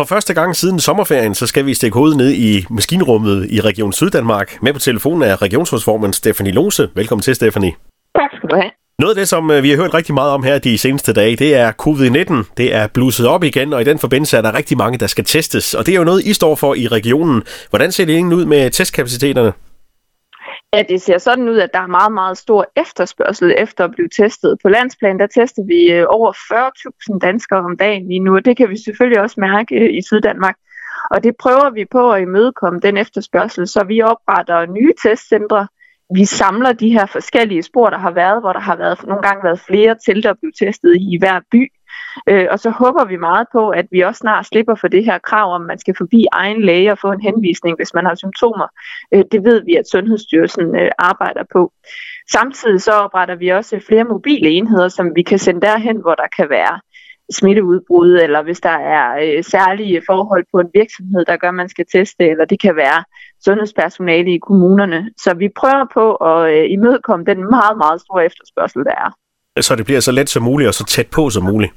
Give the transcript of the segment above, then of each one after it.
For første gang siden sommerferien, så skal vi stikke hovedet ned i maskinrummet i Region Syddanmark. Med på telefonen er regionsrådsformand Stefanie Lose. Velkommen til, Stefanie. Tak skal du have. Noget af det, som øh, vi har hørt rigtig meget om her de seneste dage, det er covid-19. Det er blusset op igen, og i den forbindelse er der rigtig mange, der skal testes. Og det er jo noget, I står for i regionen. Hvordan ser det egentlig ud med testkapaciteterne? At det ser sådan ud, at der er meget, meget stor efterspørgsel efter at blive testet. På landsplan, der tester vi øh, over 40.000 danskere om dagen lige nu, og det kan vi selvfølgelig også mærke øh, i Syddanmark. Og det prøver vi på at imødekomme den efterspørgsel, så vi opretter nye testcentre. Vi samler de her forskellige spor, der har været, hvor der har været nogle gange været flere til, der blev testet i hver by. Øh, og så håber vi meget på, at vi også snart slipper for det her krav om, at man skal forbi egen læge og få en henvisning, hvis man har symptomer. Øh, det ved vi, at Sundhedsstyrelsen øh, arbejder på. Samtidig så opretter vi også flere mobile enheder, som vi kan sende derhen, hvor der kan være smitteudbrud, eller hvis der er øh, særlige forhold på en virksomhed, der gør, at man skal teste, eller det kan være sundhedspersonale i kommunerne. Så vi prøver på at øh, imødekomme den meget, meget store efterspørgsel, der er. Så det bliver så let som muligt og så tæt på som muligt?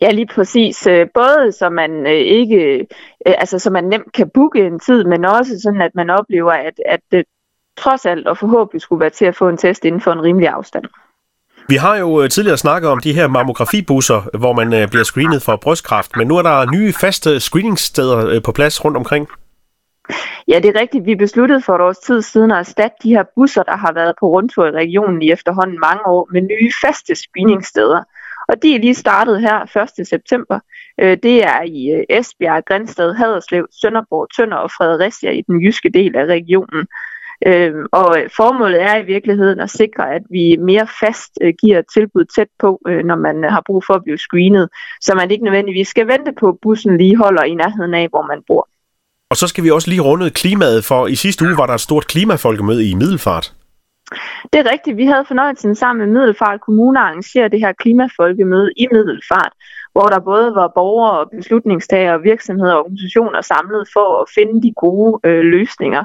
Ja, lige præcis. Øh, både så man øh, ikke, øh, altså så man nemt kan booke en tid, men også sådan, at man oplever, at, at det trods alt og forhåbentlig skulle være til at få en test inden for en rimelig afstand. Vi har jo tidligere snakket om de her mammografibusser, hvor man bliver screenet for brystkræft, men nu er der nye faste screeningssteder på plads rundt omkring. Ja, det er rigtigt. Vi besluttede for et års tid siden at erstatte de her busser, der har været på rundtur i regionen i efterhånden mange år, med nye faste screeningsteder. Og de er lige startet her 1. september. Øh, det er i øh, Esbjerg, Grænsted, Haderslev, Sønderborg, Tønder og Fredericia i den jyske del af regionen. Øh, og formålet er i virkeligheden at sikre, at vi mere fast giver tilbud tæt på, når man har brug for at blive screenet, så man ikke nødvendigvis skal vente på, at bussen lige holder i nærheden af, hvor man bor. Og så skal vi også lige runde klimaet, for i sidste uge var der et stort klimafolkemøde i Middelfart. Det er rigtigt. Vi havde fornøjelsen sammen med Middelfart Kommune at arrangere det her klimafolkemøde i Middelfart, hvor der både var borgere og beslutningstagere, virksomheder og organisationer samlet for at finde de gode øh, løsninger.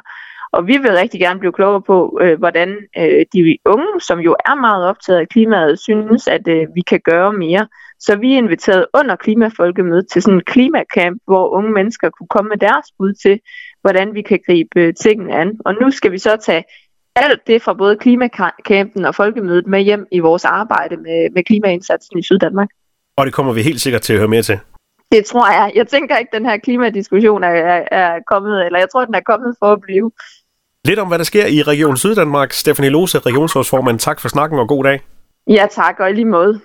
Og vi vil rigtig gerne blive klogere på, øh, hvordan øh, de unge, som jo er meget optaget af klimaet, synes, at øh, vi kan gøre mere. Så vi er inviteret under klimafolkemødet til sådan en klimacamp, hvor unge mennesker kunne komme med deres bud til, hvordan vi kan gribe øh, tingene an. Og nu skal vi så tage alt det fra både klimakampen og folkemødet med hjem i vores arbejde med, med klimaindsatsen i Syddanmark. Og det kommer vi helt sikkert til at høre mere til. Det tror jeg. Jeg tænker ikke, at den her klimadiskussion er, er, er kommet, eller jeg tror, den er kommet for at blive. Lidt om, hvad der sker i Region Syddanmark. Stefanie Lose, regionsrådsformand. Tak for snakken og god dag. Ja, tak, og i lige måde.